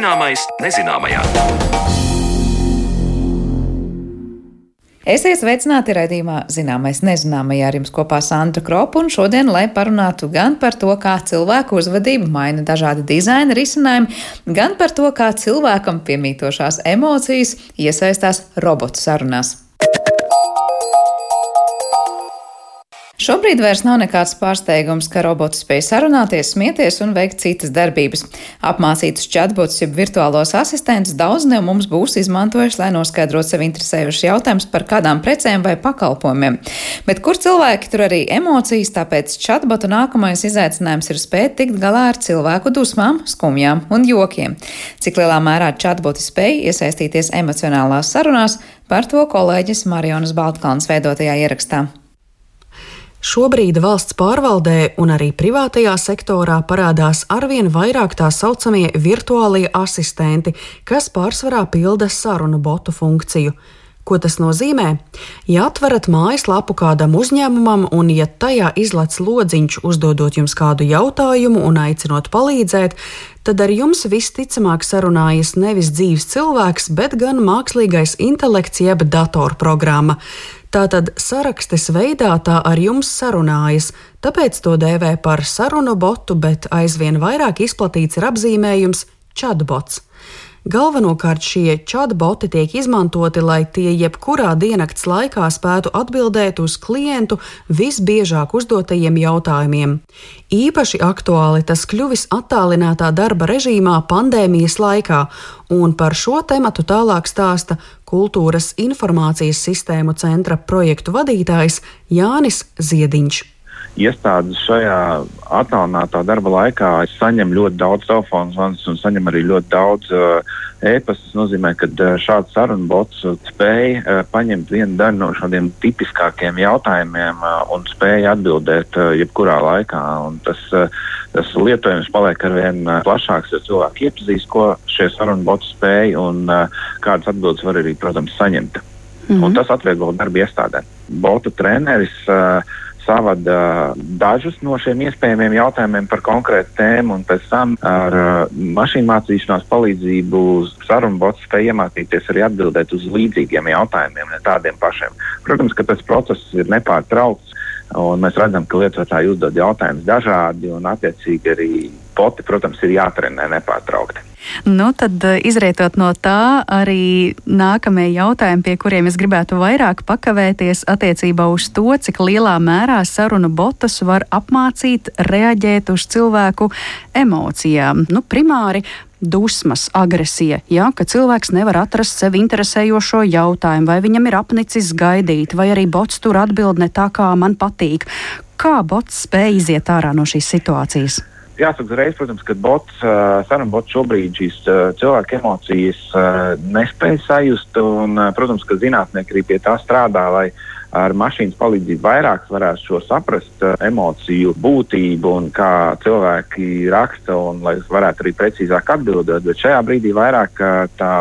Zināmais nezināmajā. Esiet sveicināti raidījumā Zināmais nezināmajā ar jums kopā Sandra Kropa un šodien, lai parunātu gan par to, kā cilvēku uzvedību maina dažādi dizaina risinājumi, gan par to, kā cilvēkam piemītošās emocijas iesaistās robotu sarunās. Šobrīd vairs nav nekāds pārsteigums, ka roboti spēj sarunāties, smieties un veikt citas darbības. Apmācītus chatbots, jeb virtuālos asistentus daudz no mums būs izmantojuši, lai noskaidrotu sev interesējušus jautājumus par kādām precēm vai pakalpojumiem. Bet kur cilvēki tur arī emocijas, tāpēc chatbotu nākamais izaicinājums ir spēt tikt galā ar cilvēku dusmām, skumjām un jokiem. Cik lielā mērā chatboti spēj iesaistīties emocionālās sarunās, par to kolēģis Marijonas Baltkalns veidotajā ierakstā. Šobrīd valsts pārvaldē un arī privātajā sektorā parādās arvien vairāk tā saucamie virtuālie asistenti, kas pārsvarā pilda sarunu botu funkciju. Ko tas nozīmē? Ja atverat mājaslapu kādam uzņēmumam un ja tajā izlaiž lodziņš, uzdodot jums kādu jautājumu un aicinot palīdzēt, tad ar jums visticamāk sarunājas nevis dzīves cilvēks, bet gan mākslīgais intelekts jeb datorprogramma. Tātad sarakstes veidā tā ar jums sarunājas, tāpēc to dēvē par sarunu botu, bet aizvien vairāk izplatīts ir apzīmējums chatbots. Galvenokārt šie chatboti tiek izmantoti, lai tie jebkurā diennakts laikā spētu atbildēt uz klientu visbiežāk uzdotajiem jautājumiem. Īpaši aktuāli tas kļuvis attālinātā darba režīmā pandēmijas laikā, un par šo tematu tālāk stāsta Kultūras informācijas sistēmu centra projektu vadītājs Jānis Ziediņš iestādes šajā attālinātā darba laikā saņem ļoti daudz telefonu zvanus un saņem arī ļoti daudz uh, e-pasta. Tas nozīmē, ka uh, šāds sarunu bots spēja uh, paņemt vienu daļu no šādiem tipiskākiem jautājumiem uh, un spēja atbildēt uh, jebkurā laikā. Un tas, uh, tas lietojums paliek arvien uh, plašāks, jo cilvēki iepazīst, ko šie sarunu boti spēja un uh, kādas atbildes var arī, protams, saņemt. Mm -hmm. Un tas atvieglo darbu iestādēm. Bota treneris uh, savada dažus no šiem iespējamiem jautājumiem par konkrētu tēmu, un pēc tam ar uh, mašīnu mācīšanās palīdzību sarunu bots spēja iemācīties arī atbildēt uz līdzīgiem jautājumiem, ne tādiem pašiem. Protams, ka tas process ir nepārtraukts. Un mēs redzam, ka lietotāji uzdod jautājumus dažādi, un attiecīgi arī poti, protams, ir jātrenē nepārtraukti. Nu, tad, eh, izrietot no tā, arī nākamie jautājumi, pie kuriem es gribētu vairāk pakavēties attiecībā uz to, cik lielā mērā sarunu botus var apmācīt reaģēt uz cilvēku emocijām. Nu, primāri dusmas, agresija, ja, ka cilvēks nevar atrast sev interesējošo jautājumu, vai viņam ir apnicis gaidīt, vai arī bots tur atbild ne tā, kā man patīk. Kā bots spēj iziet ārā no šīs situācijas? Jāsaka uzreiz, protams, ka bots, sarunu bots šobrīd šīs cilvēku emocijas uh, nespēj sajust. Un, protams, ka zinātnieki arī pie tā strādā, lai ar mašīnas palīdzību vairāk varētu šo saprast emociju būtību un kā cilvēki raksta, un lai varētu arī precīzāk atbildēt. Bet šajā brīdī vairāk tā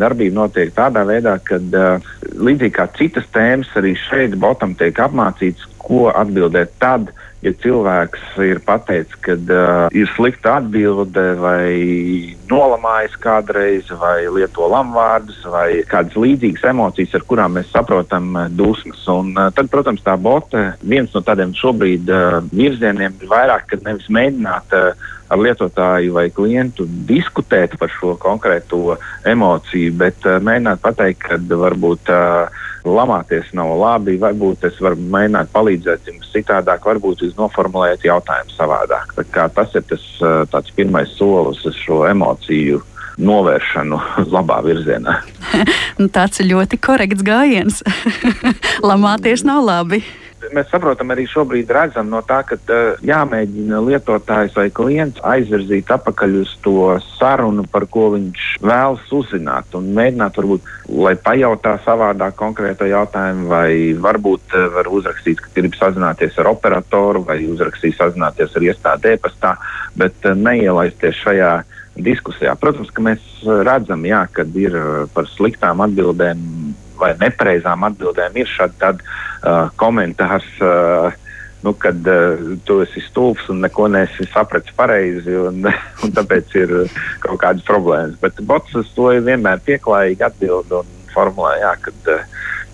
darbība notiek tādā veidā, ka līdzīgi kā citas tēmas, arī šeit botam tiek apmācīts, ko atbildēt tad, ja cilvēks ir pateicis, ka uh, ir slikta atbilde, vai nolamājas kādreiz, vai lieto lamvārdus, vai kādas līdzīgas emocijas, ar kurām mēs saprotam uh, dusmas. Un, uh, tad, protams, tā bote, viens no tādiem šobrīd uh, virzieniem ir vairāk, kad nevis mēģināt uh, ar lietotāju vai klientu diskutēt par šo konkrēto emociju, bet uh, mēģināt pateikt, ka varbūt uh, lamāties nav labi, varbūt es varu mēģināt palīdzēt jums citādāk, varbūt jūs noformulējat jautājumu savādāk. Tas ir tas pirmais solis uz šo emociju novēršanu labā virzienā. Nu, tāds ir ļoti korekts gājiens. Lamāties nav labi mēs saprotam, arī šobrīd redzam no tā, ka uh, jāmēģina lietotājs vai klients aizvirzīt atpakaļ uz to sarunu, par ko viņš vēlas uzzināt, un mēģināt, varbūt, lai pajautā savādāk konkrēto jautājumu, vai varbūt uh, var uzrakstīt, ka grib sazināties ar operatoru, vai uzrakstīt sazināties ar iestādi e-pastā, bet uh, neielaisties šajā diskusijā. Protams, ka mēs redzam, jā, kad ir par sliktām atbildēm vai nepareizām atbildēm ir šādi uh, komentārs. Uh, nu, kad uh, tu esi stulbs un neko nesi sapratis pareizi, un, un tāpēc ir kaut kādas problēmas. Bet bots to vienmēr pieklājīgi atbild un formulē, jā, kad uh,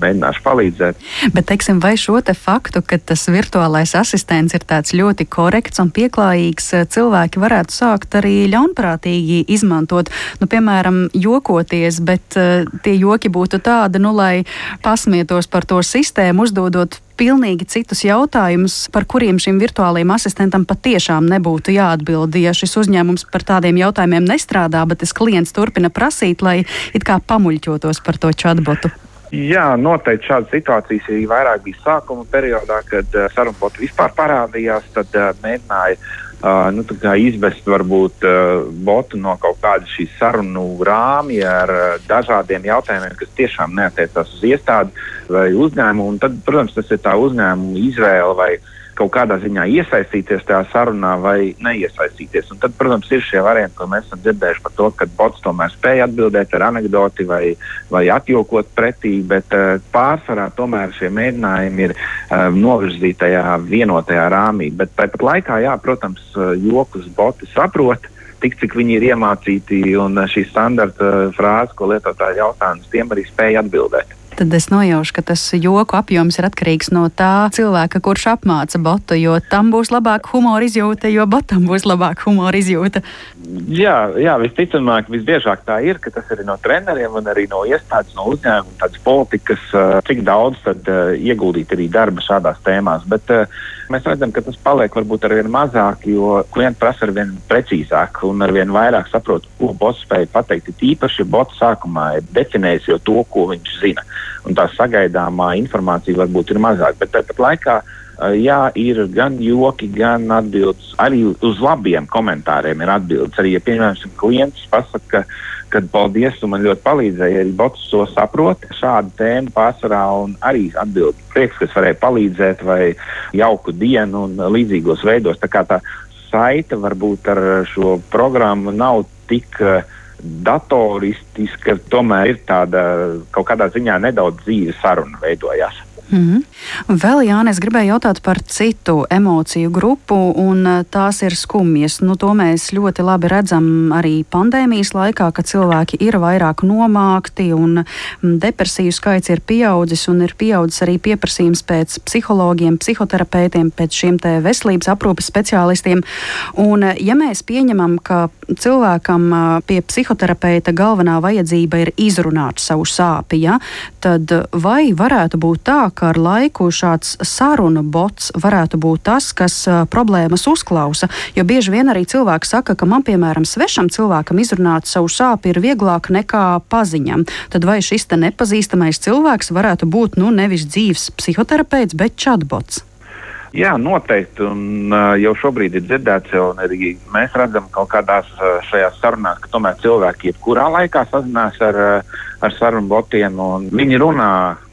mēģināšu palīdzēt. Bet, teiksim, vai šo te faktu, ka tas virtuālais asistents ir tāds ļoti korekts un pieklājīgs, eh, cilvēki varētu sākt arī ļaunprātīgi izmantot, nu, piemēram, jokoties, bet uh, tie joki būtu tādi, nu, lai pasmietos par to sistēmu, uzdodot pilnīgi citus jautājumus, par kuriem šim virtuālajam asistentam patiešām nebūtu jāatbild. Ja šis uzņēmums par tādiem jautājumiem nestrādā, bet tas klients turpina prasīt, lai it kā pamuļķotos par to chatbotu. Jā, noteikti šādas situācijas arī vairāk bija sākuma periodā, kad uh, sarunboti vispār parādījās. Tad uh, mēģināja uh, nu, izvest varbūt uh, botu no kaut kāda šī sarunu rāmja ar uh, dažādiem jautājumiem, kas tiešām neatiecās uz iestādi vai uzņēmumu. Tad, protams, tas ir tā uzņēmuma izvēle vai izvēle kaut kādā ziņā iesaistīties tajā sarunā vai neiesaistīties. Un tad, protams, ir šie varianti, ko mēs esam dzirdējuši par to, ka bots tomēr spēja atbildēt ar anekdoti vai, vai atjokot pretī, bet uh, pārsvarā tomēr šie mēģinājumi ir uh, novirzīti tajā vienotajā rāmī. Bet tāpat laikā, jā, protams, uh, jokus boti saprot tik cik viņi ir iemācīti, un šī standarta frāze, ko lietotāji jautājums, tiem arī spēja atbildēt tad es nojaušu, ka tas joku apjoms ir atkarīgs no tā cilvēka, kurš apmāca botu, jo tam būs labāka humora izjūta, jo botam būs labāka humora izjūta. Jā, jā, visticamāk, visbiežāk tā ir, ka tas ir no treneriem un arī no iestādes, no uzņēmuma, tādas politikas, cik daudz tad, uh, ieguldīt arī darba šādās tēmās. Bet, uh, Mēs redzam, ka tas paliek varbūt ar vien mazāk, jo klienti prasa ar vien precīzāk un ar vien vairāk saprot, ko bots spēja pateikt. Ir īpaši, ja bots sākumā ir definējis jau to, ko viņš zina. Un tā sagaidāmā informācija varbūt ir mazāk. Bet tāpat laikā jā, ir gan joki, gan atbildes. Arī uz labiem komentāriem ir atbildes. Arī, ja piemēram, klients pasaka, ka paldies, tu man ļoti palīdzēji. Arī bots to saprot. Šāda tēma pārsvarā un arī atbild prieks, kas varēja palīdzēt vai jauku dienu un līdzīgos veidos. Tā kā tā saita varbūt ar šo programmu nav tik uh, datoristiska, tomēr ir tāda kaut kādā ziņā nedaudz dzīves saruna veidojās. Mm. Vēl, Jānis, es gribēju jautāt par citu emociju grupu, un eh, tās ir skumjas. Nu, to mēs ļoti labi redzam arī pandēmijas laikā, kad cilvēki ir vairāk nomākti, un mm, depresiju skaits ir pieaudzis, un ir pieaudzis arī pieprasījums pēc psihologiem, psihoterapeitiem, pēc šiem veselības aprūpes speciālistiem. Un, eh, ja mēs pieņemam, ka cilvēkam eh, pie psihoterapeita galvenā vajadzība ir izrunāt savu sāpju, ja, tad vai varētu būt tā, ka ar laiku šāds sarunu bots varētu būt tas, kas problēmas uzklausa. Jo bieži vien arī cilvēki saka, ka man, piemēram, svešam cilvēkam izrunāt savu sāpju ir vieglāk nekā paziņam. Tad vai šis te nepazīstamais cilvēks varētu būt nu, nevis dzīves psihoterapeits, bet chatbots? Jā, noteikti. Un, uh, jau šobrīd ir dzirdēts, jau arī mēs redzam kaut kādās uh, šajās sarunās, ka tomēr cilvēki jebkurā laikā sazinās ar, uh, ar sarunu botiem. Viņi runā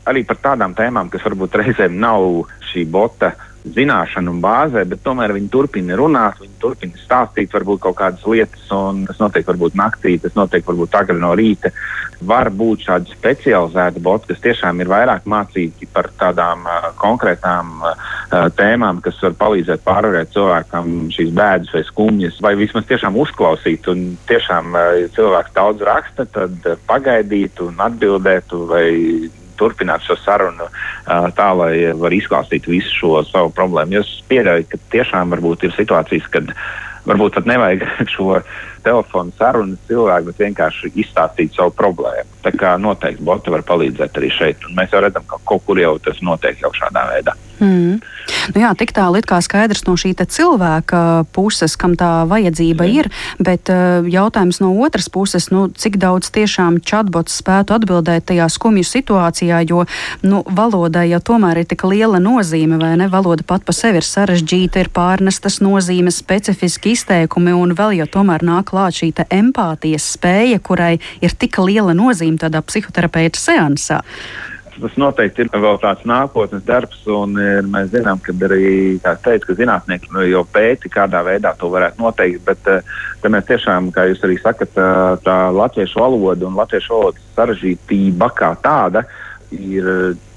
arī par tādām tēmām, kas varbūt reizēm nav šī bota zināšanu bāzē, bet tomēr viņi turpina runāt, viņi turpina stāstīt varbūt kaut kādas lietas, un tas notiek varbūt naktī, tas notiek varbūt agri no rīta. Var būt šādi specializēti boti, kas tiešām ir vairāk mācīti par tādām uh, konkrētām uh, tēmām, kas var palīdzēt pārvarēt cilvēkam šīs bēdas vai skumjas, vai vismaz tiešām uzklausīt. Un tiešām, uh, ja cilvēks daudz raksta, tad uh, pagaidīt un atbildēt vai turpināt šo sarunu tā, lai var izklāstīt visu šo savu problēmu. Es pieļauju, ka tiešām varbūt ir situācijas, kad varbūt pat nevajag šo telefonu sarunu cilvēku, bet vienkārši izstāstīt savu problēmu. Tā kā noteikti boti var palīdzēt arī šeit. Un mēs jau redzam, ka kaut kur jau tas notiek jau šādā veidā. Mm. Nu jā, tik tālu ir skaidrs no šī cilvēka puses, kam tā vajadzība mm. ir, bet uh, jautājums no otras puses, nu, cik daudz tiešām chatbots spētu atbildēt tajā skumju situācijā, jo nu, valodai jau tomēr ir tik liela nozīme, vai ne? Valoda pat pa sevi ir sarežģīta, ir pārnestas nozīmes, specifiski izteikumi, un vēl jau tomēr nāk klāt šī empātijas spēja, kurai ir tik liela nozīme tādā psihoterapeita seansā tas noteikti ir vēl tāds nākotnes darbs, un ir, mēs zinām, ka arī teicu, ka zinātnieki nu, jau pēti, kādā veidā to varētu noteikt. Bet uh, mēs tiešām, kā jūs arī sakat, tā, tā latviešu valoda un latviešu valodas sarežģītība kā tāda ir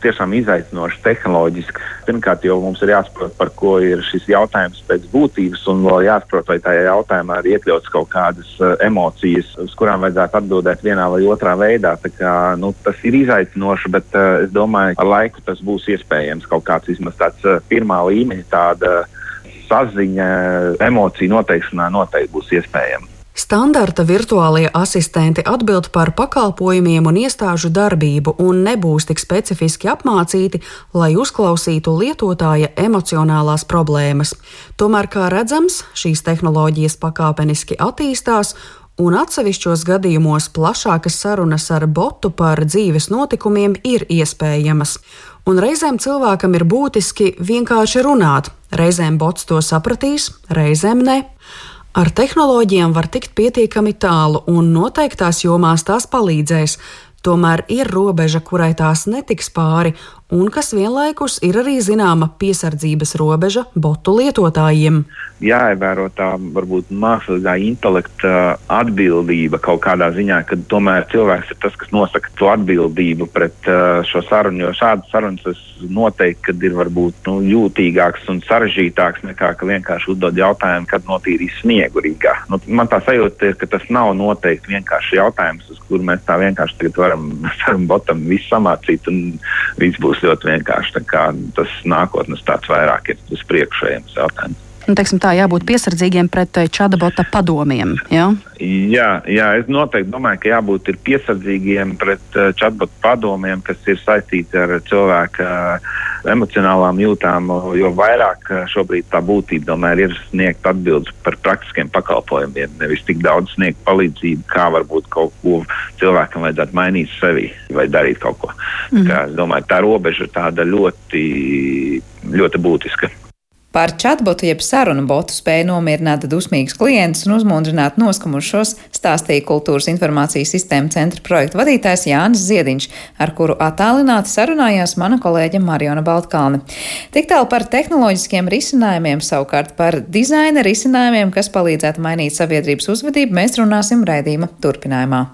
tiešām izaicinoši tehnoloģiski. Pirmkārt, jau mums ir jāsaprot, par ko ir šis jautājums pēc būtības, un vēl jāsaprot, vai tajā jautājumā ir iekļauts kaut kādas uh, emocijas, uz kurām vajadzētu atbildēt vienā vai otrā veidā. Kā, nu, tas ir izaicinoši, bet uh, es domāju, ka ar laiku tas būs iespējams. Kaut kāds vismaz tāds uh, pirmā līmeņa tāda saziņa, emociju noteikšanā noteikti būs iespējama. Standarta virtuālie asistenti atbild par pakalpojumiem un iestāžu darbību un nebūs tik specifiski apmācīti, lai uzklausītu lietotāja emocionālās problēmas. Tomēr, kā redzams, šīs tehnoloģijas pakāpeniski attīstās un atsevišķos gadījumos plašākas sarunas ar botu par dzīves notikumiem ir iespējamas. Un reizēm cilvēkam ir būtiski vienkārši runāt, reizēm bots to sapratīs, reizēm ne. Ar tehnoloģijām var tikt pietiekami tālu, un noteiktās jomās tās palīdzēs, tomēr ir robeža, kurai tās netiks pāri, un kas vienlaikus ir arī zināma piesardzības robeža botu lietotājiem. Jāievēro tā varbūt mākslīgā intelekta atbildība kaut kādā ziņā, ka tomēr cilvēks ir tas, kas nosaka to atbildību pret uh, šo sarunu, jo šādas sarunas noteikti, kad ir varbūt nu, jūtīgāks un sarežģītāks nekā vienkārši uzdod jautājumu, kad notīrīs sniegu Rīgā. Nu, man tā sajūta ir, ka tas nav noteikti vienkārši jautājums, uz kuru mēs tā vienkārši varam, varam botam visu samācīt un viss būs būs ļoti vienkārši. Tas nākotnes tāds vairāk ir uz priekšējiem jautājums. Nu, teiksim, tā jābūt piesardzīgiem pret eh, čatbota padomiem. Ja? Jā, jā, es noteikti domāju, ka jābūt piesardzīgiem pret uh, chatbot padomiem, kas ir saistīti ar cilvēka uh, emocionālām jūtām, jo vairāk šobrīd tā būtība tomēr ir sniegt atbildes par praktiskiem pakalpojumiem, nevis tik daudz sniegt palīdzību, kā varbūt kaut ko cilvēkam vajadzētu mainīt sevi vai darīt kaut ko. Mm. Kā, es domāju, tā robeža ir tāda ļoti, ļoti būtiska. Par chatbotu jeb sarunu botu spēju nomierināt dusmīgus klientus un uzmundrināt noskamušos stāstīja Kultūras informācijas sistēma centra projekta vadītājs Jānis Ziediņš, ar kuru attālināti sarunājās mana kolēģe Mariona Baltkalne. Tik tālu par tehnoloģiskiem risinājumiem, savukārt par dizaina risinājumiem, kas palīdzētu mainīt sabiedrības uzvedību, mēs runāsim raidījuma turpinājumā.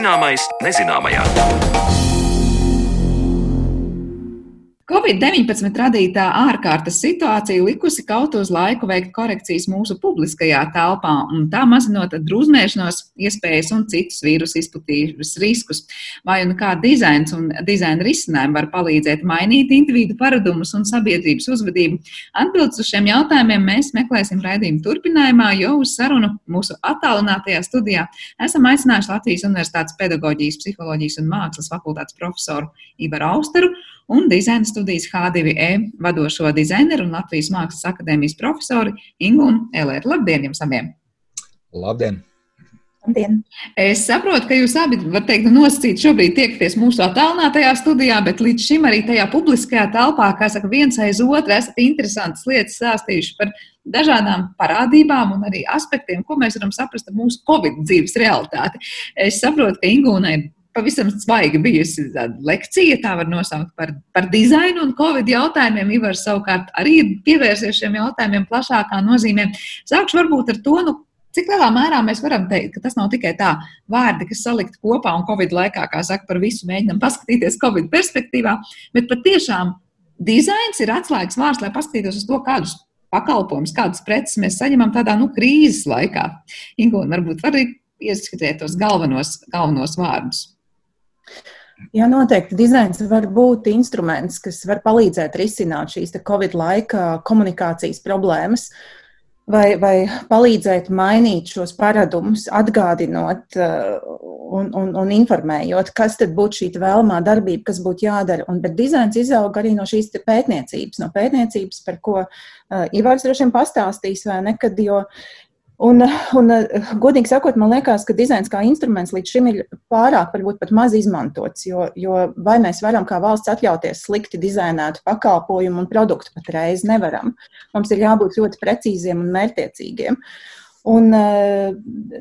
Zināmais nezināmajā. Covid-19 radītā ārkārtas situācija likusi kaut uz laiku veikt korekcijas mūsu publiskajā telpā, un tā mazinot drusmēšanos, iespējas un citus vīrusu izplatības riskus. Vai un kā dizains un dizaina risinājumi var palīdzēt mainīt individu paradumus un sabiedrības uzvedību? Atbildes uz šiem jautājumiem mēs meklēsim raidījuma turpinājumā, jo uz sarunu mūsu attālinātajā studijā esam aicinājuši Latvijas Universitātes pedagoģijas, psiholoģijas un mākslas fakultātes profesoru Ivaru Austeru un dizaina studijas H2E vadošo dizaineru un Latvijas Mākslas akadēmijas profesoru Ingu un Elēru. Labdien jums abiem! Labdien! Labdien. Es saprotu, ka jūs abi, var teikt, nosacīti šobrīd tiekties mūsu attālinātajā studijā, bet līdz šim arī tajā publiskajā telpā, kā saka, viens aiz otru esat interesantas lietas stāstījuši par dažādām parādībām un arī aspektiem, ko mēs varam saprast ar mūsu Covid dzīves realitāti. Es saprotu, ka Ingūnai pavisam svaigi bijusi lekcija, tā var nosaukt par, par dizainu un covid jautājumiem. Ivars savukārt arī pievērsies šiem jautājumiem plašākā nozīmē. Sākšu varbūt ar to, nu, cik lielā mērā mēs varam teikt, ka tas nav tikai tā vārdi, kas salikti kopā un covid laikā, kā saka, par visu mēģinam paskatīties covid perspektīvā, bet patiešām dizains ir atslēgas vārds, lai paskatītos uz to, kādus pakalpojumus, kādas preces mēs saņemam tādā nu, krīzes laikā. Ingūna, varbūt var arī ieskatīt tos galvenos, galvenos vārdus. Jā, noteikti. Dizains var būt instruments, kas var palīdzēt risināt šīs Covid laika komunikācijas problēmas, vai, vai palīdzēt mainīt šos paradumus, atgādinot uh, un, un, un informējot, kas tad būtu šī vēlamā darbība, kas būtu jādara. Un, bet dizains izauga arī no šīs pētniecības, no pētniecības, par ko uh, Ivars droši vien pastāstīs, vai ne, kad, jo Un, un, godīgi sakot, man liekas, ka dizains kā instruments līdz šim ir pārāk, varbūt pat maz izmantots. Jo, jo vai mēs varam kā valsts atļauties slikti dizainētu pakalpojumu un produktu patreiz nevaram. Mums ir jābūt ļoti precīziem un mērķtiecīgiem. Un uh,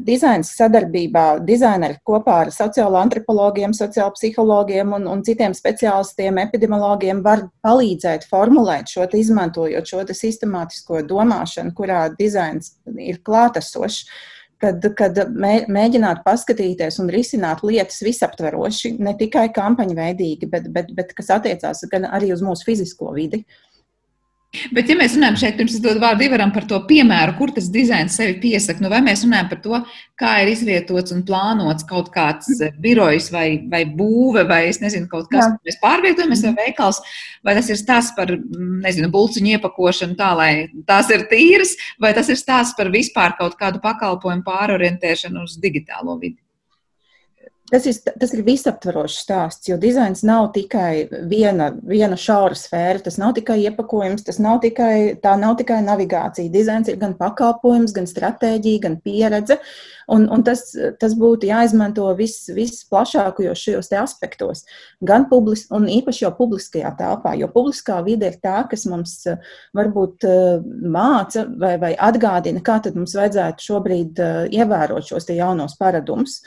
dizains sadarbībā, dizaineri kopā ar sociālo antropologiem, sociālo psihologiem un, un citiem speciālistiem, epidemiologiem var palīdzēt formulēt šo, izmantojot šo sistemātisko domāšanu, kurā dizains ir klātesošs. Kad, kad mē, mēģināt paskatīties un risināt lietas visaptveroši, ne tikai kampaņu veidīgi, bet, bet, bet kas attiecās gan arī uz mūsu fizisko vidi. Uh, Bet, ja mēs runājam šeit, pirms es dodu vārdu Ivaram par to piemēru, kur tas dizains sevi piesaka, nu vai mēs runājam par to, kā ir izvietots un plānots kaut kāds eh, birojs vai, vai būve, vai es nezinu, kaut kas, Jā. mēs pārvietojamies vai veikals, vai tas ir stāsts par, nezinu, bulciņu iepakošanu tā, lai tās ir tīras, vai tas ir stāsts par vispār kaut kādu pakalpojumu pārorientēšanu uz digitālo vidi. Tas ir, tas ir visaptvarošs stāsts, jo dizains nav tikai viena, viena šaura sfēra. Tas nav tikai iepakojums, tas nav tikai, tā nav tikai navigācija. Dizains ir gan pakalpojums, gan stratēģija, gan pieredze. Un, un tas, tas būtu jāizmanto vis, visplašākajos šajos aspektos, gan publis, un īpaši jau publiskajā telpā, jo publiskā vide ir tā, kas mums varbūt māca vai, vai atgādina, kā mums vajadzētu šobrīd ievērot šos jaunos paradumus.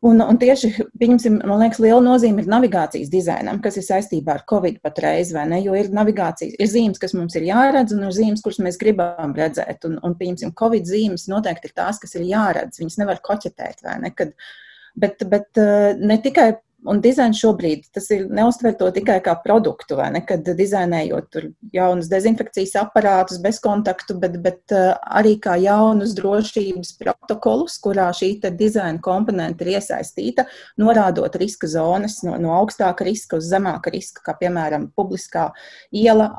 Un, un tieši, pieņemsim, man liekas, liela nozīme ir navigācijas dizainam, kas ir saistībā ar Covid patreiz, vai ne? Jo ir navigācijas, ir zīmes, kas mums ir jāredz, un ir zīmes, kuras mēs gribam redzēt. Un, un pieņemsim, Covid zīmes noteikti ir tās, kas ir jāredz. Viņas nevar koķetēt, vai ne? Kad, bet, bet eh, ne tikai Un dizains šobrīd ir neuztver to tikai kā produktu, vai ne? Kad dizainējot jaunus dezinfekcijas aparātus bez kontaktu, bet, bet uh, arī kā jaunus drošības protokolus, kurā šī dizaina komponente ir iesaistīta, norādot riska zonas no, no augstāka riska uz zemāka riska, kā piemēram publiskā iela,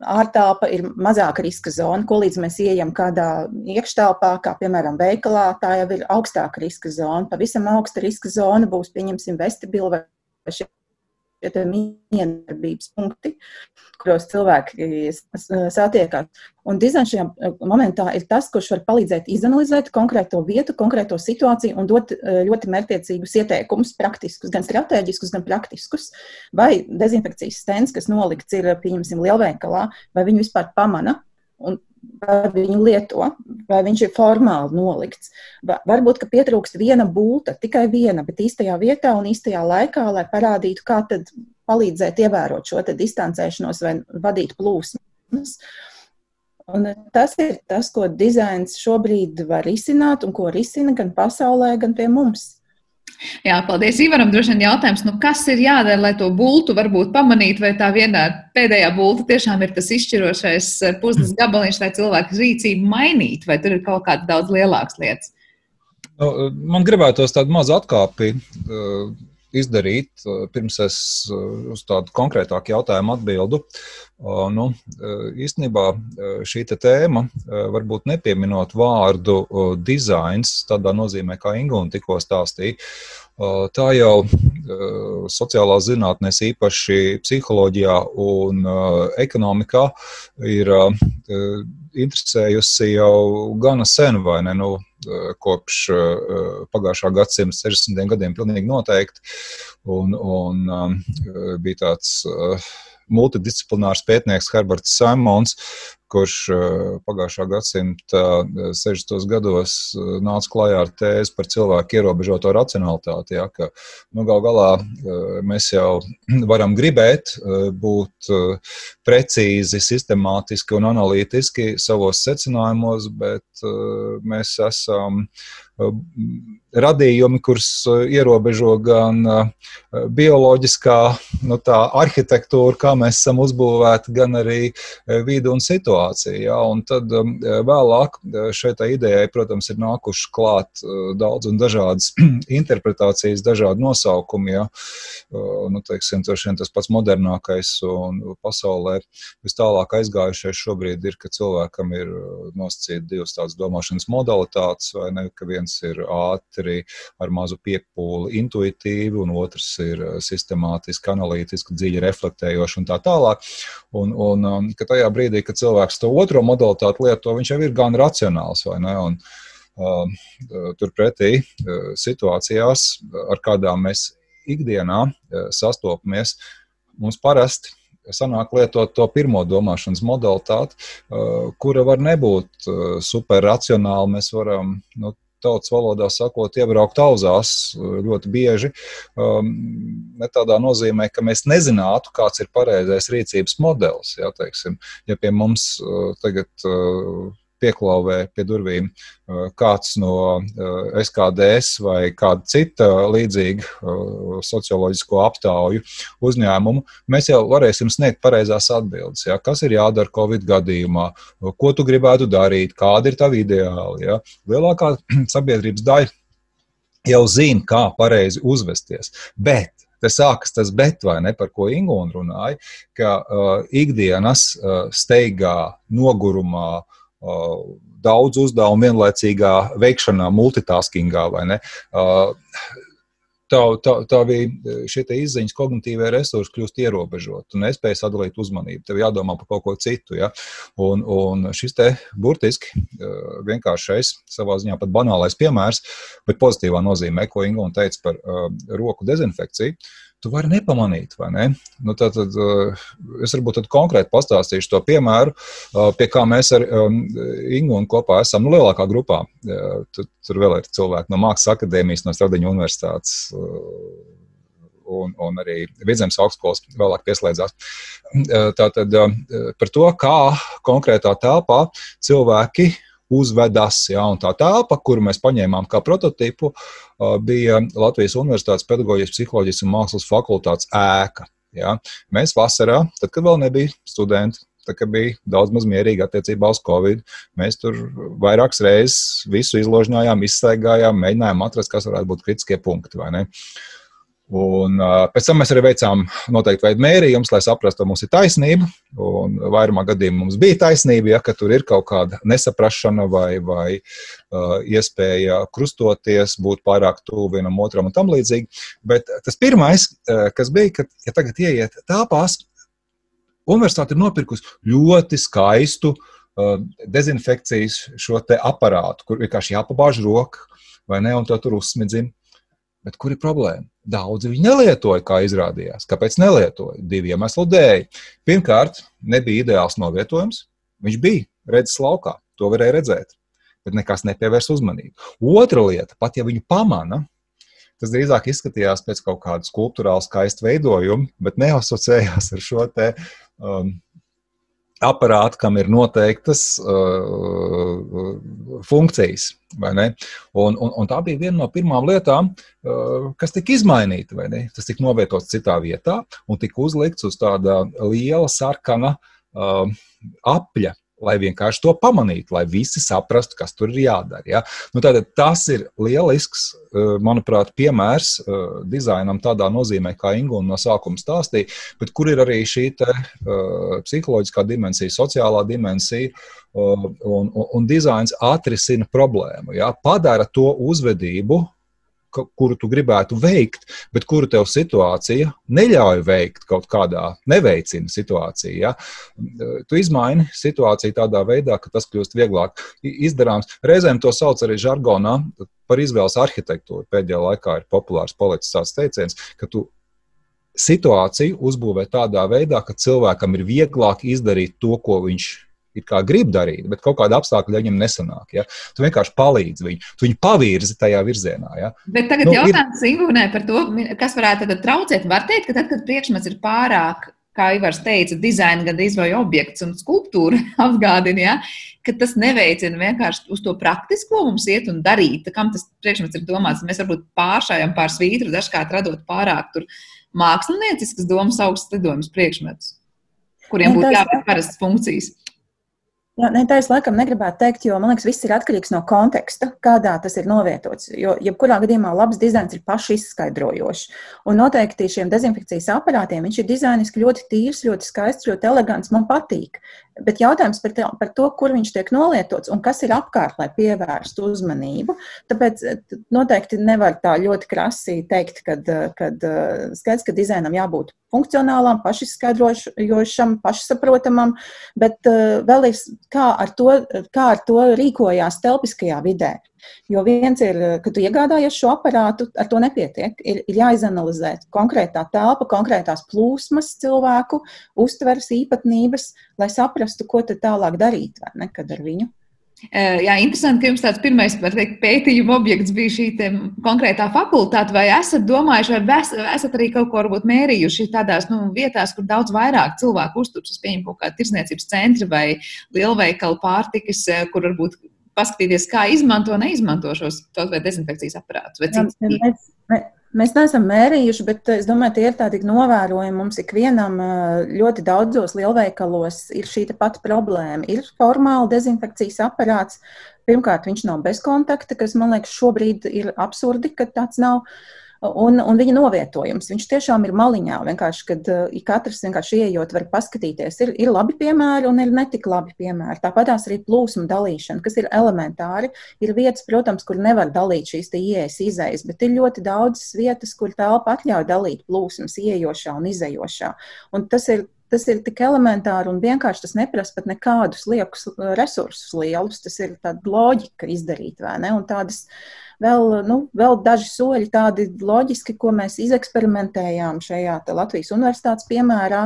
ārtelpa ir mazāka riska zona, ko līdz mēs ieejam kādā iekštelpā, kā piemēram veikalā, tā jau ir augstāka riska zona. Pavisam augsta riska zona būs, pieņemsim, vestibili vai šie miedarbības punkti, kuros cilvēki satiekās. Un dizains šajā eh, momentā ir tas, kurš var palīdzēt izanalizēt konkrēto vietu, konkrēto situāciju un dot eh, ļoti mērķiecīgus ieteikumus, praktiskus, gan strateģiskus, gan praktiskus. Vai dezinfekcijas stends, kas nolikts ir, pieņemsim, lielveikalā, vai viņu vispār pamana un vai viņu lieto, vai viņš ir formāli nolikts. Varbūt, ka pietrūkst viena būta, tikai viena, bet īstajā vietā un īstajā laikā, lai parādītu, kā tad palīdzēt ievērot šo distancēšanos vai vadīt plūsmas. Un tas ir tas, ko dizains šobrīd var risināt un ko risina gan pasaulē, gan pie mums. Jā, paldies Ivaram. Droši vien jautājums, nu kas ir jādara, lai to bultu varbūt pamanītu, vai tā vienā pēdējā bulta tiešām ir tas izšķirošais eh, puzles gabaliņš, lai cilvēku rīcību mainītu, vai tur ir kaut kādas daudz lielākas lietas? Nu, man gribētos tādu mazu atkāpi uh, izdarīt, uh, pirms es uh, uz tādu konkrētāku jautājumu atbildu. Nu, īstenībā šī tēma, varbūt nepieminot vārdu dizains, tādā nozīmē, kā Ingūna tikko stāstīja, tā jau sociālās zinātnēs, īpaši psiholoģijā un ekonomikā, ir interesējusi jau gana sen, vai ne? Nu, kopš pagājušā gadsimta 60. gadiem, pilnīgi noteikti. Un, un bija tāds multidisciplinārs pētnieks Herberts Simons, kurš eh, pagājušā gadsimta 60. Eh, gados eh, nāca klajā ar tēzi par cilvēku ierobežoto racionalitāti. Ja, ka, nu, gal galā mēs jau varam gribēt būt precīzi, sistemātiski un analītiski savos secinājumos, bet mēs esam radījumi, kurus ierobežo gan bioloģiskā nu, arhitektūra, kā mēs esam uzbūvēti, gan arī vide un situācija situācija. Ja? Un tad um, vēlāk šai idejai, protams, ir nākuši klāt uh, daudz un dažādas interpretācijas, dažādi nosaukumi. Ja? Uh, nu, teiksim, tas pats modernākais un pasaulē vis tālāk aizgājušais šobrīd ir, ka cilvēkam ir uh, nosacīti divas tādas domāšanas modalitātes, vai ne, ka viens ir ātri ar mazu piepūli intuitīvi, un otrs ir sistemātiski, analītiski, dziļi reflektējoši un tā tālāk. Un, un um, ka tajā brīdī, kad cilvēks cilvēks to otro modalitāti lieto, viņš jau ir gan racionāls. Un, uh, turpretī uh, situācijās, ar kādām mēs ikdienā uh, sastopamies, mums parasti sanāk lietot to pirmo domāšanas modalitāti, kura var nebūt superracionāla. Mēs varam nu, tautas valodā sakot, iebraukt auzās ļoti bieži. Um, ne tādā nozīmē, ka mēs nezinātu, kāds ir pareizais rīcības modelis. Ja, teiksim, ja pie mums uh, tagad uh, pieklauvē pie durvīm uh, kāds no uh, SKDS vai kāda cita līdzīga uh, socioloģisko aptauju uzņēmumu, mēs jau varēsim sniegt pareizās atbildes. Ja? Kas ir jādara Covid gadījumā, ko tu gribētu darīt, kādi ir tavi ideāli. Ja? Lielākā sabiedrības daļa jau zina, kā pareizi uzvesties. Bet te sākas tas bet, vai ne, par ko Ingūna runāja, ka uh, ikdienas uh, steigā, nogurumā, daudz uzdevumu vienlaicīgā veikšanā, multitaskingā vai ne. Tā, tā, tā bija šie izziņas, kognitīvie resursi kļūst ierobežoti. Tu nespēji sadalīt uzmanību, tev jādomā par kaut ko citu. Ja? Un, un šis te burtiski vienkāršais, savā ziņā pat banālais piemērs, bet pozitīvā nozīmē, ko Inga teica par uh, roku dezinfekciju. Uh, tu vari nepamanīt. Ne? Nu, tad, tad, eh, es varbūt konkrēti pastāstīšu to piemēru, eh, pie kā mēs ar um, Ingu un kopā esam nu, lielākā grupā. Tur, tur vēl ir cilvēki no Mākslas akadēmijas, no Stradiņa universitātes. Un, un arī Vidzemes augstskolas vēlāk pieslēdzās. Tātad par to, kā konkrētā telpā cilvēki uzvedas. Ja, tā telpa, kuru mēs paņēmām kā prototipu, bija Latvijas Universitātes pedagoģijas, psiholoģijas un mākslas fakultātes ēka. Ja. Mēs vasarā, tad, kad vēl nebija studenti, tā kā bija daudz maz mierīgi attiecībā uz Covid. Mēs tur vairākas reizes visu izložņājām, izstaigājām, mēģinājām atrast, kas varētu būt kritiskie punkti. Un, uh, pēc tam mēs arī veicām noteikti veidu mērījumus, lai saprastu, vai mums ir taisnība. Vairumā gadījumā mums bija taisnība, ja ka tur ir kaut kāda nesaprašana vai, vai uh, iespēja krustoties, būt pārāk tuvu vienam otram un tam līdzīgi. Bet tas pirmais, uh, kas bija, kad ja tagad ieiet tāpās, universitāte ir nopirkusi ļoti skaistu uh, dezinfekcijas šo aparātu, kur vienkārši jāpabāž roka vai ne, un to tur uzsmidzina. Bet kur ir problēma? Daudzi viņu nelietoja, kā izrādījās. Kāpēc nelietoja? Divu iemeslu dēļ. Pirmkārt, nebija ideāls novietojums. Viņš bija redzes laukā, to varēja redzēt, bet nekas nepievērs uzmanību. Otra lieta, pat ja viņu pamana, tas drīzāk izskatījās pēc kaut kāda skulptūrāla skaista veidojuma, bet neasociējās ar šo te. Um, aparātu, kam ir noteiktas uh, funkcijas. Un, un, un tā bija viena no pirmām lietām, uh, kas tika izmainīta. Tas tika novietots citā vietā un tika uzlikts uz tāda liela sarkana uh, apļa lai vienkārši to pamanītu, lai visi saprastu, kas tur ir jādara. Ja? Nu, tātad, tas ir lielisks, eh, manuprāt, piemērs uh, dizainam tādā nozīmē, kā Ingūna no sākuma stāstīja, bet kur ir arī šī te, uh, psiholoģiskā dimensija, sociālā dimensija. Uh, un, un, un dizains atrisina problēmu, ja? padara to uzvedību kuru tu gribētu veikt, bet kuru tev situācija neļauj veikt kaut kādā, neveicina situāciju. Ja? Tu izmaini situāciju tādā veidā, ka tas kļūst vieglāk izdarāms. Reizēm to sauc arī žargonā par izvēles arhitektūru. Pēdējā laikā ir populārs palicis tāds teiciens, ka tu situāciju uzbūvē tādā veidā, ka cilvēkam ir vieglāk izdarīt to, ko viņš it kā grib darīt, bet kaut kāda apstākļa viņam nesanāk. Ja? Tu vienkārši palīdzi viņu, tu viņu pavirzi tajā virzienā. Ja? Bet tagad nu, jautājums ir... Ingūnai par to, kas varētu tad traucēt. Var teikt, ka tad, kad priekšmets ir pārāk. Kā Ivars teica, dizaina gan izvēle objekts un skulptūra atgādina, ja, ka tas neveicina vienkārši uz to praktisko mums iet un darīt. Kam tas priekšmets ir domāts? Mēs varbūt pāršājam pār svītru, dažkārt radot pārāk mākslinieciskas domas augstas lidojumus priekšmetus, kuriem būtu jābūt parastas funkcijas. Jā, ne, tā es laikam negribētu teikt, jo man liekas, viss ir atkarīgs no konteksta, kādā tas ir novietots. Jo, jebkurā gadījumā, labs dizains ir paši izskaidrojošs. Un noteikti šiem dezinfekcijas aparātiem viņš ir dizainiski ļoti tīrs, ļoti skaists, ļoti elegants. Man patīk. Bet jautājums par, te, par to, kur viņš tiek nolietots un kas ir apkārt, lai pievērstu uzmanību. Tāpēc eh, noteikti nevar tā ļoti krasi teikt, ka eh, skaidrs, ka dizainam jābūt funkcionālam, pašizskaidrojošam, pašsaprotamam, bet vēl ir kā ar, to, kā ar to rīkojās telpiskajā vidē. Jo viens ir, ka tu iegādājies šo aparātu, ar to nepietiek. Ir, ir jāizanalizē konkrētā telpa, konkrētās plūsmas cilvēku, uztveres īpatnības, lai saprastu, ko tad tālāk darīt ne, ar viņu. Jā, interesanti, ka jums tāds pirmais teikt, pētījuma objekts bija šī konkrētā fakultāte. Vai esat domājuši, vai esat arī kaut ko varbūt mērījuši tādās nu, vietās, kur daudz vairāk cilvēku uzturas, pieņem kaut kādu tirsniecības centru vai lielveikalu pārtikas, kur varbūt paskatīties, kā izmanto, neizmanto šos kaut vai dezinfekcijas aparātus citus? Mēs, mēs, Mēs neesam mērījuši, bet es domāju, tie ir tādi novērojumi. Mums ikvienam ļoti daudzos lielveikalos ir šī pati problēma. Ir formāli dezinfekcijas aparāts. Pirmkārt, viņš nav bez kontakta, kas man liekas šobrīd ir absurdi, ka tāds nav. Uh, un, un viņa novietojums. Viņš tiešām ir maliņā. Vienkārši, kad uh, katrs vienkārši ieejot, var paskatīties. Ir, ir labi piemēri un ir netik labi piemēri. Tāpat arī plūsmu dalīšana, kas ir elementāri. Ir vietas, protams, kur nevar dalīt šīs ieejas, izējas, bet ir ļoti daudzas vietas, kur telpa atļauj dalīt plūsmas, ieejošā un izējošā. Un tas ir tas ir tik elementāri un vienkārši tas neprasa pat nekādus liekus resursus lielus. Tas ir tāda loģika izdarīt, vai ne? Un tādas vēl, nu, vēl daži soļi tādi loģiski, ko mēs izeksperimentējām šajā Latvijas universitātes piemērā,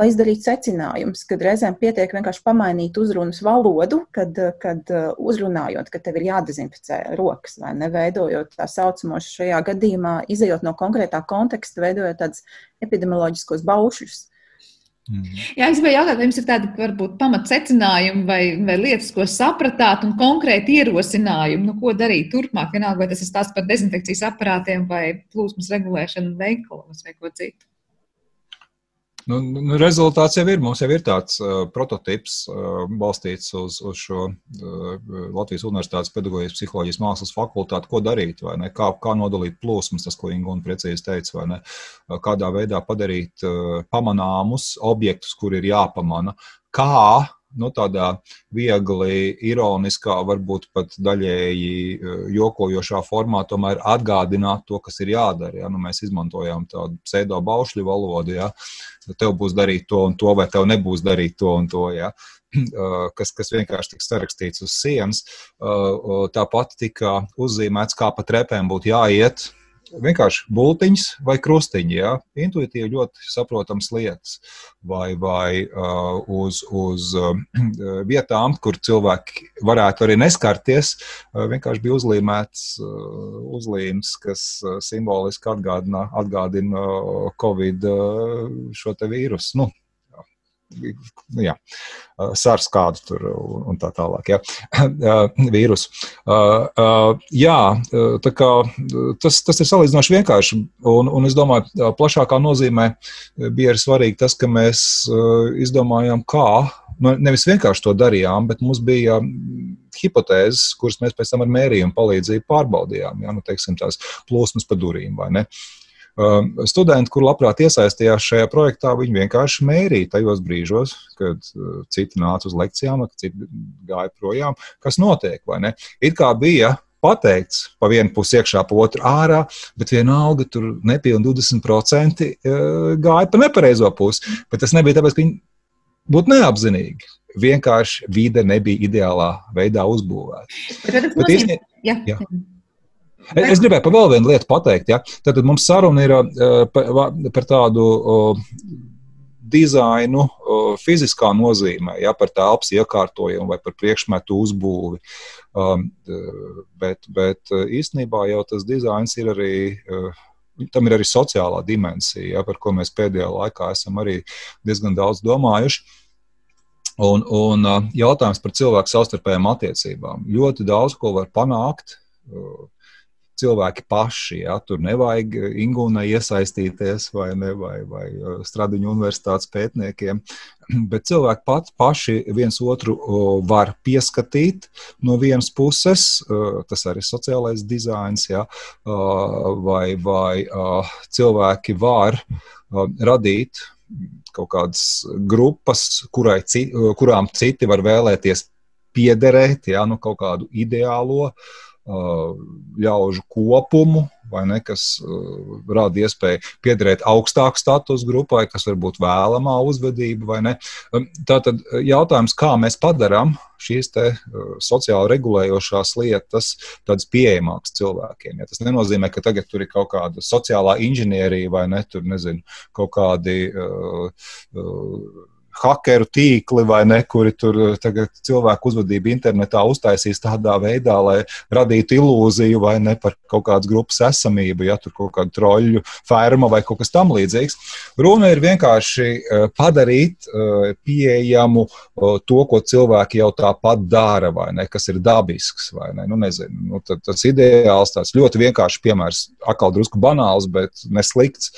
lai izdarītu secinājumus, kad reizēm pietiek vienkārši pamainīt uzrunas valodu, kad, kad uzrunājot, ka tev ir jādezinficē rokas vai neveidojot tā saucamos šajā gadījumā, izējot no konkrētā konteksta, veidojot tādus epidemioloģiskos baušļus. Mm. Jā, es gribēju jautāt, vai jums ir tādi varbūt pamatsecinājumi vai, vai lietas, ko sapratāt, un konkrēti ierosinājumi, nu, ko darīt turpmāk, vienalga, vai tas ir stāsts par dezinfekcijas aparātiem vai plūsmas regulēšanu veikalos vai ko citu. Nu, nu, rezultāts jau ir. Mums jau ir tāds uh, prototyps uh, balstīts uz, uz šo uh, Latvijas Universitātes pedagoģijas psiholoģijas mākslas fakultāti, ko darīt, vai ne? Kā, kā nodalīt plūsmas, tas, ko Inga un precīzi teica, vai ne? Uh, kādā veidā padarīt uh, pamanāmus objektus, kur ir jāpamana. Kā nu, tādā viegli, ironiskā, varbūt pat daļēji eh, jokojošā formā, tomēr atgādināt to, kas ir jādara. Ja? Nu, mēs izmantojām tādu pseido baušļu valodu, ja? tev būs darīt to un to, vai tev nebūs darīt to un to. Ja? Eh, kas, kas vienkārši tika sarakstīts uz sienas. Eh, tāpat tika uzzīmēts, kā pa trepēm būtu jāiet, vienkārši būtiņas vai krustiņi. Ja? Intuitīvi ļoti saprotams lietas. Vai, vai uh, uz, uz uh, vietām, kur cilvēki varētu arī neskarties, uh, vienkārši bija uzlīmēts uh, uzlīmes, kas uh, simboliski atgādina, atgādina uh, Covid uh, šo te vīrusu. Nu, Nu jā, sars kādu tur un tā tālāk, jā, vīrusu. Jā, tā kā tas, tas ir salīdzinoši vienkārši, un, un es domāju, plašākā nozīmē bija arī svarīgi tas, ka mēs izdomājām, kā, nu, nevis vienkārši to darījām, bet mums bija hipotēzes, kuras mēs pēc tam ar mērījumu palīdzību pārbaudījām, jā, nu, teiksim, tās plūsmas pa durīm vai ne. Uh, studenti, kur labprāt iesaistījās šajā projektā, viņi vienkārši mērīja tajos brīžos, kad uh, citi nāca uz lekcijām, kad citi gāja projām, kas notiek. It kā bija pateikts, pa vienu pusi iekšā, pa otru ārā, bet vienalga tur nepilnīgi 20% uh, gāja pa nepareizo pusi. Bet tas nebija tāpēc, ka viņi būtu neapzinīgi. Vienkārši vide nebija ideālā veidā uzbūvēta. Bet, bet īstenībā, jā. Jā. Es, es gribēju par vēl vienu lietu pateikt. Ja? Tad mums saruna ir uh, par, par tādu dizainu fiziskā nozīmē, ja, par telpas iekārtojumu vai par priekšmetu uzbūvi. Um, bet, bet īstenībā jau tas dizains ir arī. Uh, Tam ir arī sociālā dimensija, ja, par ko mēs pēdējā laikā esam arī diezgan daudz domājuši. Un, un jautājums par cilvēku savstarpējām attiecībām. Ļoti daudz ko var panākt, cilvēki paši. Ja? Tur nevajag Ingūnai iesaistīties vai, ne, vai, vai uh, Stradiņu universitātes pētniekiem, bet cilvēki pat paši viens otru var pieskatīt no vienas puses, tas arī sociālais dizains, ja? Vai, vai cilvēki var radīt kaut kādas grupas, kurai, kurām citi var vēlēties piederēt, ja, nu, kaut kādu ideālo uh, ļaužu kopumu, ne, kas uh, rada iespēju piederēt augstāku statusu grupai, kas var būt vēlamā uzvedība. Um, tātad jautājums, kā mēs padarām šīs te, uh, sociāli regulējošās lietas tādas pieejamas cilvēkiem. Ja tas nenozīmē, ka tagad tur ir kaut kāda sociālā inženierija vai ne, tur nezinu, kaut kādi. Uh, uh, hakeru tīkli vai ne, kuri tur eh, cilvēku uzvedību internetā uztaisīs tādā veidā, lai radītu ilūziju vai ne par kaut kādas grupas esamību, ja tur kaut kāda troļļu ferma vai kaut kas tam līdzīgs. Runa ir vienkārši eh, padarīt eh, pieejamu to, ko cilvēki jau tāpat dara, vai ne, kas ir dabisks, vai ne. Nu, nezinu, nu, tas ideāls, tāds ļoti vienkāršs piemērs, atkal drusku banāls, bet neslikts.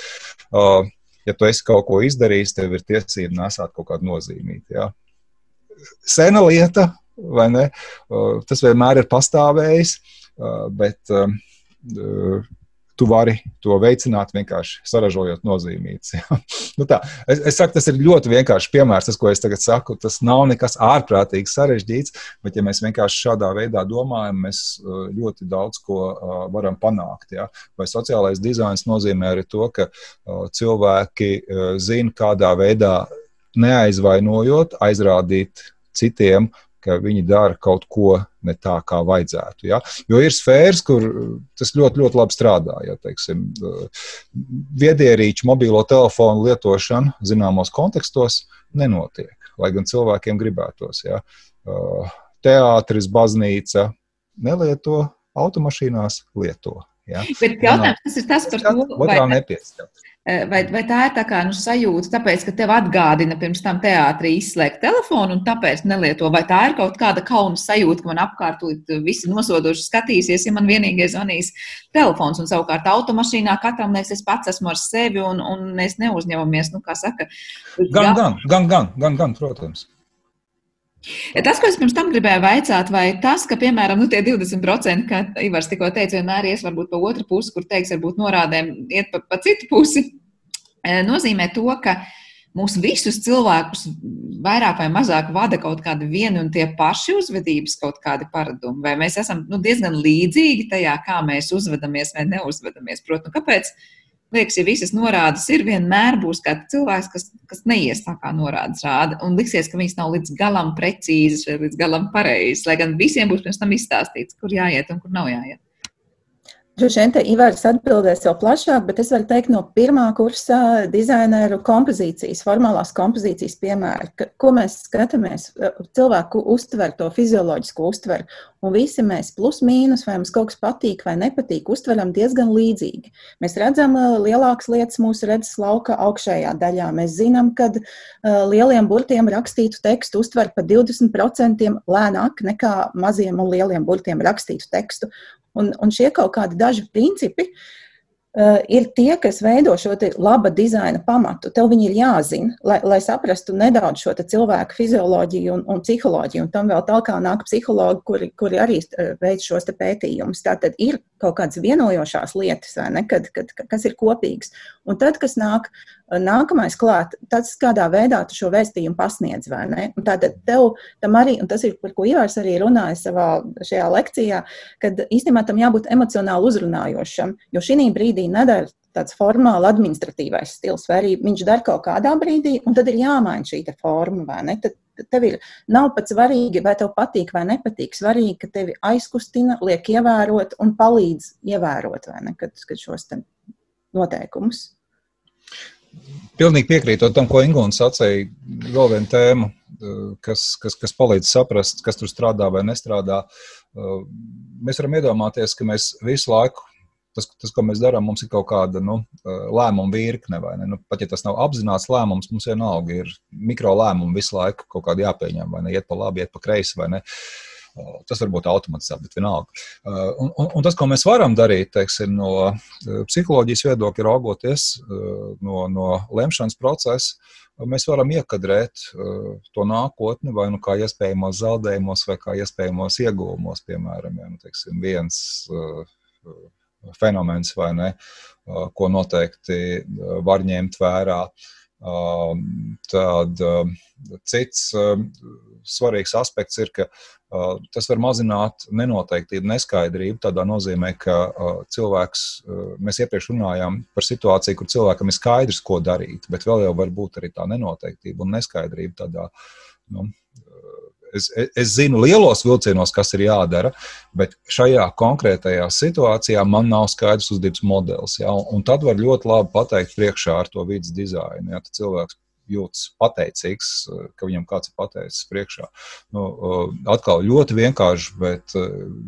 Uh, ja tu esi kaut ko izdarījis, tev ir tiesība nesāt kaut kādu nozīmīgu. Ja? Sena lieta, vai ne? Tas vienmēr ir pastāvējis, bet tu vari to veicināt vienkārši saražojot nozīmītas. Ja? nu tā, es, es saku, tas ir ļoti vienkāršs piemērs, tas, ko es tagad saku. Tas nav nekas ārprātīgi sarežģīts, bet ja mēs vienkārši šādā veidā domājam, mēs uh, ļoti daudz ko uh, varam panākt. Ja? Vai sociālais dizains nozīmē arī to, ka uh, cilvēki zina, kādā veidā neaizvainojot, aizrādīt citiem ka viņi dara kaut ko ne tā, kā vajadzētu. Ja? Jo ir sfēras, kur tas ļoti, ļoti labi strādā. Ja, teiksim, viedierīču, mobilo telefonu lietošana zināmos kontekstos nenotiek, lai gan cilvēkiem gribētos. Ja? Teātris, baznīca nelieto, automašīnās lieto. Ja? Bet jautājums, tas ir tas, par ko otrā nepieskatās. Eh, vai, vai tā ir tā kā nu, sajūta, tāpēc, ka tev atgādina pirms tam teātrī izslēgt telefonu un tāpēc nelieto? Vai tā ir kaut kāda kauna sajūta, ka man apkārt visi nosodoši skatīsies, ja man vienīgais zvanīs telefons un savukārt automašīnā katram liekas, es pats esmu ar sevi un, un mēs neuzņemamies, nu, kā saka. Gan, gan, gan, gan, gan, gan protams. Tas, ko es pirms tam gribēju vaicāt, vai tas, ka, piemēram, nu, tie 20%, kā Ivars tikko teica, vienmēr ies varbūt pa otru pusi, kur teiks, varbūt norādēm iet pa, pa citu pusi, e, nozīmē to, ka mūsu visus cilvēkus vairāk vai mazāk vada kaut kādi vieni un tie paši uzvedības kaut kādi paradumi, vai mēs esam nu, diezgan līdzīgi tajā, kā mēs uzvedamies vai neuzvedamies. Protams, nu, kāpēc? Liekas, ja visas norādes ir, vienmēr būs kāds cilvēks, kas, kas neies tā kā norādes rāda, un liksies, ka viņas nav līdz galam precīzas vai līdz galam pareizas, lai gan visiem būs pirms tam izstāstīts, kur jāiet un kur nav jāiet. Droši vien te Ivars atbildēs jau plašāk, bet es varu teikt no pirmā kursa dizaineru kompozīcijas, formālās kompozīcijas piemēra, ko mēs skatāmies, cilvēku uztver to fizioloģisku uztveru, un visi mēs plus mīnus, vai mums kaut kas patīk vai nepatīk, uztveram diezgan līdzīgi. Mēs redzam lielākas lietas mūsu redzes lauka augšējā daļā. Mēs zinām, ka uh, lieliem burtiem rakstītu tekstu uztver pa 20% lēnāk nekā maziem un lieliem burtiem rakstītu tekstu. Un, un šie kaut kādi daži principi uh, ir tie, kas veido šo laba dizaina pamatu. Tev viņi ir jāzina, lai, lai saprastu nedaudz šo cilvēku fizioloģiju un, un psiholoģiju. Un tam vēl tālāk nāk psihologi, kuri, kuri arī eh, veic šos pētījumus. Tātad ir kaut kādas vienojošās lietas, ne, kad, kad, kas ir kopīgas. Un tad, kas nāk nākamais klāt, tas, kādā veidā tu šo vēstījumu pasniedz, vai ne? Un tātad tev tam arī, un tas ir, par ko Ivārs arī runāja savā šajā lekcijā, kad īstenībā tam jābūt emocionāli uzrunājošam, jo šī brīdī nedara tāds formāli administratīvais stils, vai arī viņš dara kaut kādā brīdī, un tad ir jāmaina šī forma, vai ne? Tad tev ir, nav pat svarīgi, vai tev patīk vai nepatīk. Svarīgi, ka tevi aizkustina, liek ievērot un palīdz ievērot, vai ne, kad, kad šos noteikumus. Pilnīgi piekrītot tam, ko Ingūna sacīja, vēl viena tēma, kas, kas, kas palīdz saprast, kas tur strādā vai nestrādā. Mēs varam iedomāties, ka mēs visu laiku, tas, tas ko mēs darām, mums ir kaut kāda nu, lēmuma virkne. Nu, pat ja tas nav apzināts lēmums, mums vienalga ir mikro lēmumi visu laiku kaut kādi jāpieņem, vai ne iet pa labi, iet pa kreisi. Tas var būt automatizēts, bet vienalga. Uh, un, un, un tas, ko mēs varam darīt, teiksim, no uh, psiholoģijas viedokļa raugoties, uh, no, no lemšanas procesa, mēs varam iekadrēt to nākotni vai nu kā iespējamos zaudējumos, vai kā iespējamos ieguvumos. Piemēram, ja, nu, teiksim, viens fenomens vai ne, ko noteikti var ņemt vērā Tad cits svarīgs aspekts ir, ka tas var mazināt nenoteiktību, neskaidrību. Tādā nozīmē, ka cilvēks, mēs iepriekš runājām par situāciju, kur cilvēkam ir skaidrs, ko darīt, bet vēl jau var būt arī tā nenoteiktība un neskaidrība tādā. Nu, es, es zinu lielos vilcienos, kas ir jādara, bet šajā konkrētajā situācijā man nav skaidrs uzdevums modelis. Ja? Un tad var ļoti labi pateikt priekšā ar to vidas dizainu. Ja? Tad cilvēks jūtas pateicīgs, ka viņam kāds ir pateicis priekšā. Nu, atkal ļoti vienkārši, bet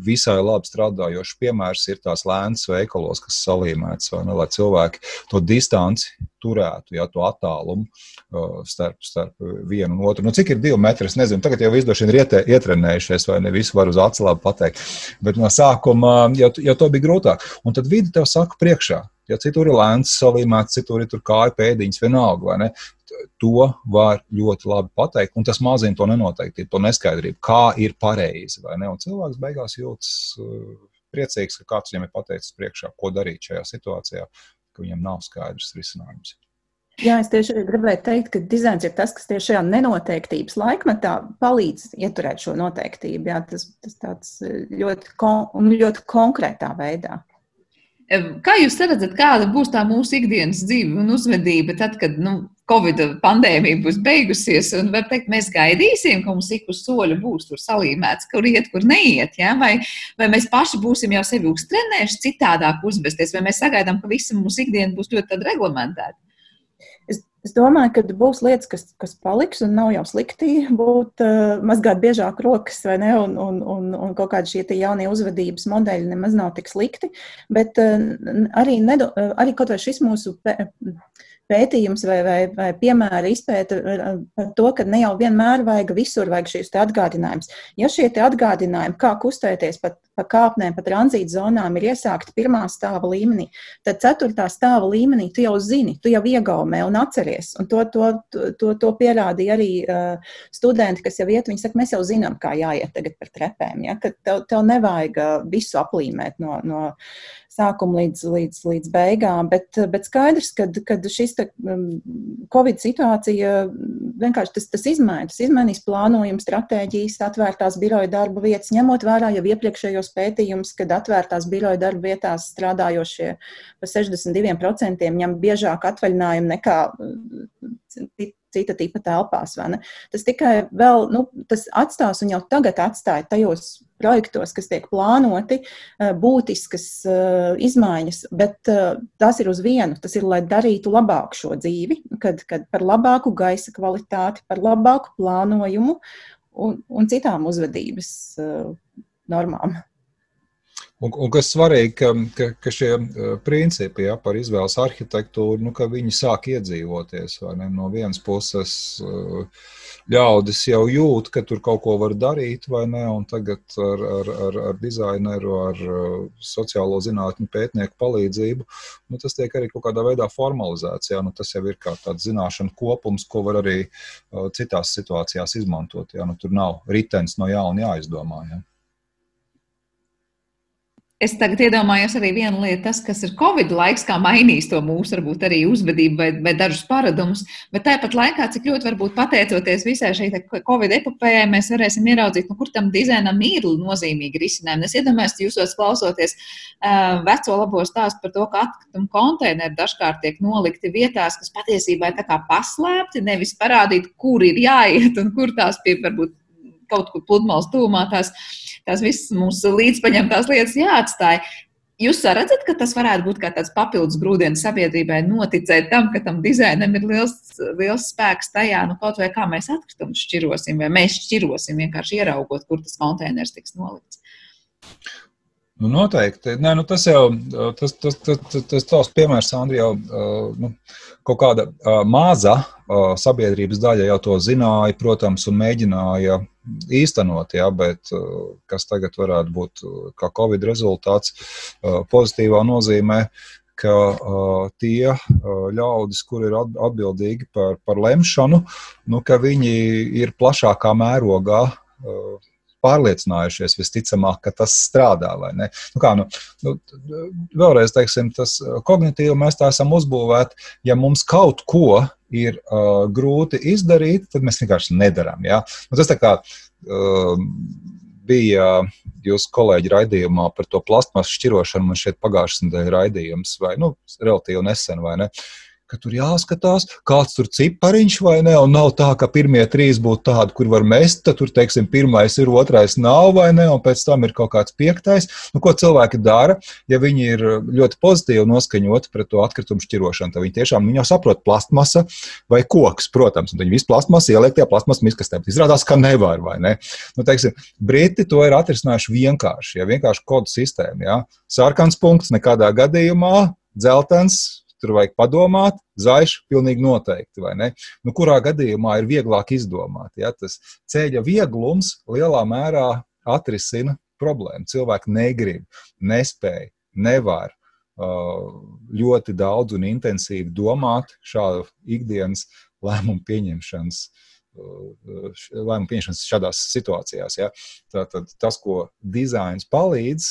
visai labi strādājošs piemērs ir tās lēnas veikalos, kas salīmētas, ne, lai cilvēki to distanci turētu, ja to attālumu starp, starp vienu un otru. Nu, cik ir divi metri? Es nezinu, tagad jau izdoši ir iete, ietrenējušies, vai ne visu var uz labi pateikt. Bet no sākuma jau, jau to bija grūtāk. Un tad vidi tev saka priekšā. Ja citur ir lēns, salīmēts, citur ir kāja pēdiņas, vienalga to var ļoti labi pateikt, un tas mazina to nenoteiktību, to neskaidrību, kā ir pareizi. Un cilvēks beigās jūtas uh, priecīgs, ka kāds viņam ir pateicis priekšā, ko darīt šajā situācijā, ka viņam nav skaidrs risinājums. Jā, es tieši gribēju teikt, ka dizains ir tas, kas tieši šajā nenoteiktības laikmetā palīdz ieturēt šo noteiktību. Jā, tas tas tāds uh, ļoti, kon ļoti konkrētā veidā. Kā jūs redzat, kāda būs tā mūsu ikdienas dzīve un uzvedība tad, kad nu, Covid pandēmija būs beigusies? Un var teikt, mēs gaidīsim, ka mums ik uz soļa būs tur salīmēts, kur iet, kur neiet. Ja? Vai, vai mēs paši būsim jau sevi uztrenējuši citādāk uzvesties, vai mēs sagaidām, ka visa mūsu ikdiena būs ļoti reglamentēta? Es domāju, ka būs lietas, kas, kas paliks, un nav jau slikti būt uh, mazgāt biežāk rokas, vai ne? Un, un, un, un kaut kādi šie jaunie uzvedības modeļi nemaz nav tik slikti. Bet uh, arī, nedo, uh, arī kaut vai šis mūsu. Pe, pētījums vai, vai, vai piemēra izpēta par to, ka ne jau vienmēr vajag visur vajag šīs atgādinājumus. Ja šie atgādinājumi, kā kustēties pa, pa kāpnēm, pa tranzīta zonām, ir iesākti pirmā stāva līmenī, tad ceturtā stāva līmenī tu jau zini, tu jau iegaumē un atceries. Un to, to, to, to pierādīja arī uh, studenti, kas jau iet, viņi saka, mēs jau zinām, kā jāiet tagad par trepēm, ja? ka tev, tev nevajag visu aplīmēt no, no sākuma līdz, līdz, līdz beigām. Bet, bet skaidrs, ka šis te, um, Covid situācija vienkārši tas, tas izmaina. Tas izmainīs plānojumu, stratēģijas, atvērtās biroja darba vietas, ņemot vērā jau iepriekšējos pētījumus, kad atvērtās biroja darba vietās strādājošie pa 62% ņem biežāk atvaļinājumu nekā cita tipa telpās. Tas tikai vēl, nu, tas atstās un jau tagad atstāja tajos projektos, kas tiek plānoti, eh, būtiskas eh, izmaiņas, bet eh, tas ir uz vienu. Tas ir, lai darītu labāku šo dzīvi, kad, kad par labāku gaisa kvalitāti, par labāku plānojumu un, un citām uzvedības normām. Un, un kas svarīgi, ka, ka, ka šie principi ja, par izvēles arhitektūru, nu, ka viņi sāk iedzīvoties. No vienas puses, uh, ļaudis jau jūt, ka tur kaut ko var darīt, vai ne? Un tagad ar, ar, ar, ar dizaineru, ar uh, sociālo zinātņu pētnieku palīdzību, nu, tas tiek arī kaut kādā veidā formalizēts. Jā, nu, tas jau ir kā tāds zināšanu kopums, ko var arī citās situācijās izmantot. Jā, nu, tur nav ritenis no jauna jāizdomā. Jā. Es tagad iedomājos arī vienu lietu, tas, kas ir Covid laiks, kā mainīs to mūsu, varbūt arī uzvedību vai, vai dažus paradumus, bet tāpat laikā, cik ļoti varbūt pateicoties visai šai Covid epopējai, mēs varēsim ieraudzīt, nu, kur tam dizainam ir nozīmīgi risinājumi. Es iedomājos, jūsos klausoties uh, veco labo stāstu par to, ka atkritumu konteineri dažkārt tiek nolikti vietās, kas patiesībā ir tā kā paslēpti, nevis parādīt, kur ir jāiet un kur tās pie varbūt kaut kur pludmales tūmā tās, tās visas mūsu līdzpaņemtās lietas jāatstāj. Jūs redzat, ka tas varētu būt kā tāds papildus grūdienis sabiedrībai, noticēt tam, ka tam dizainam ir liels, liels spēks tajā, nu, kaut vai kā mēs atkritumus šķirosim, vai mēs šķirosim, vienkārši ieraugot, kur tas konteiners tiks nolikts. Nu, noteikti. Nē, nu, tas jau tas, tas, tas, tas, tas tavs piemērs, Andri, jau nu, kaut kāda maza sabiedrības daļa jau to zināja, protams, un mēģināja īstenot, ja, bet kas tagad varētu būt kā Covid rezultāts pozitīvā nozīmē, ka uh, tie uh, ļaudis, kur ir atbildīgi par, par lemšanu, nu, ka viņi ir plašākā mērogā uh, pārliecinājušies visticamāk, ka tas strādā. Nu, kā, nu, nu, vēlreiz teiksim, tas kognitīvi mēs tā esam uzbūvēti, ja mums kaut ko ir uh, grūti izdarīt, tad mēs vienkārši nedarām. Ja? Un tas tā kā uh, bija jūsu kolēģi raidījumā par to plasmasu šķirošanu, man šeit pagājušas nedēļas raidījums, vai nu, relatīvi nesen, vai ne? Uh, ka tur jāskatās, kāds tur cipariņš vai ne. Un nav tā, ka pirmie trīs būtu tādi, kur var mest, tad tur, teiksim, pirmais ir, otrais nav vai ne, un pēc tam ir kaut kāds piektais. Nu, ko cilvēki dara, ja viņi ir ļoti pozitīvi noskaņoti pret to atkritumu šķirošanu? Tad viņi tiešām viņi jau saprot plastmasa vai koks, protams, un viņi visu plastmasu ieliek tajā plastmasas miskastē. Izrādās, ka nevar, vai ne? Nu, teiksim, Briti to ir atrisinājuši vienkārši, ja vienkārši kodu sistēma. Ja? Sarkans punkts nekādā gadījumā, dzeltens tur vajag padomāt, zaļš pilnīgi noteikti? Nu, kurā gadījumā ir vieglāk izdomāt? Ja? Tas ceļa vieglums lielā mērā atrisina problēmu. Cilvēki negrib, nespēj, nevar ļoti daudz un intensīvi domāt šādu ikdienas lēmumu pieņemšanas lēmumu pieņemšanas šādās situācijās. Ja? Tātad tas, ko dizains palīdz,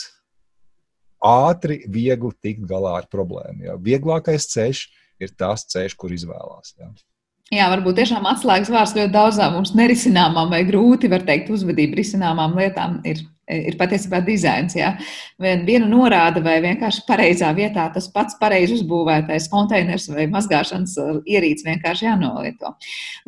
ātri, viegli tikt galā ar problēmu. Ja? Vieglākais ceļš ir tas ceļš, kur izvēlās. Ja? Jā, varbūt tiešām atslēgas vārds ļoti daudzām mums nerisināmām vai grūti, var teikt, uzvedību risināmām lietām ir ir patiesībā dizains. Ja? Viena norāda vai vienkārši pareizā vietā tas pats pareizi uzbūvētais konteiners vai mazgāšanas uh, ierīce vienkārši jānolieto.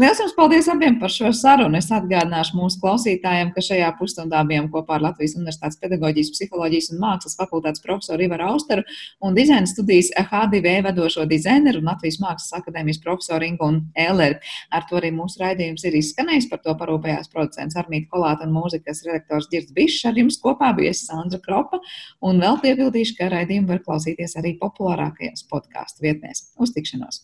Lielas jums paldies abiem par šo sarunu. Es atgādināšu mūsu klausītājiem, ka šajā pusstundā bijām kopā ar Latvijas Universitātes pedagoģijas, psiholoģijas un mākslas fakultātes profesoru Ivaru Austeru un dizaina studijas H2V vedošo dizaineru un Latvijas Mākslas akadēmijas profesoru Ingu un Elleri. Ar to arī mūsu raidījums ir izskanējis. Par to parūpējās producents Armīti Kolāta un mūzikas redaktors Girds Bišs ar jums kopā bija Sandra Kropa, un vēl piebildīšu, ka raidījumu var klausīties arī populārākajās podkāstu vietnēs. Uz tikšanos!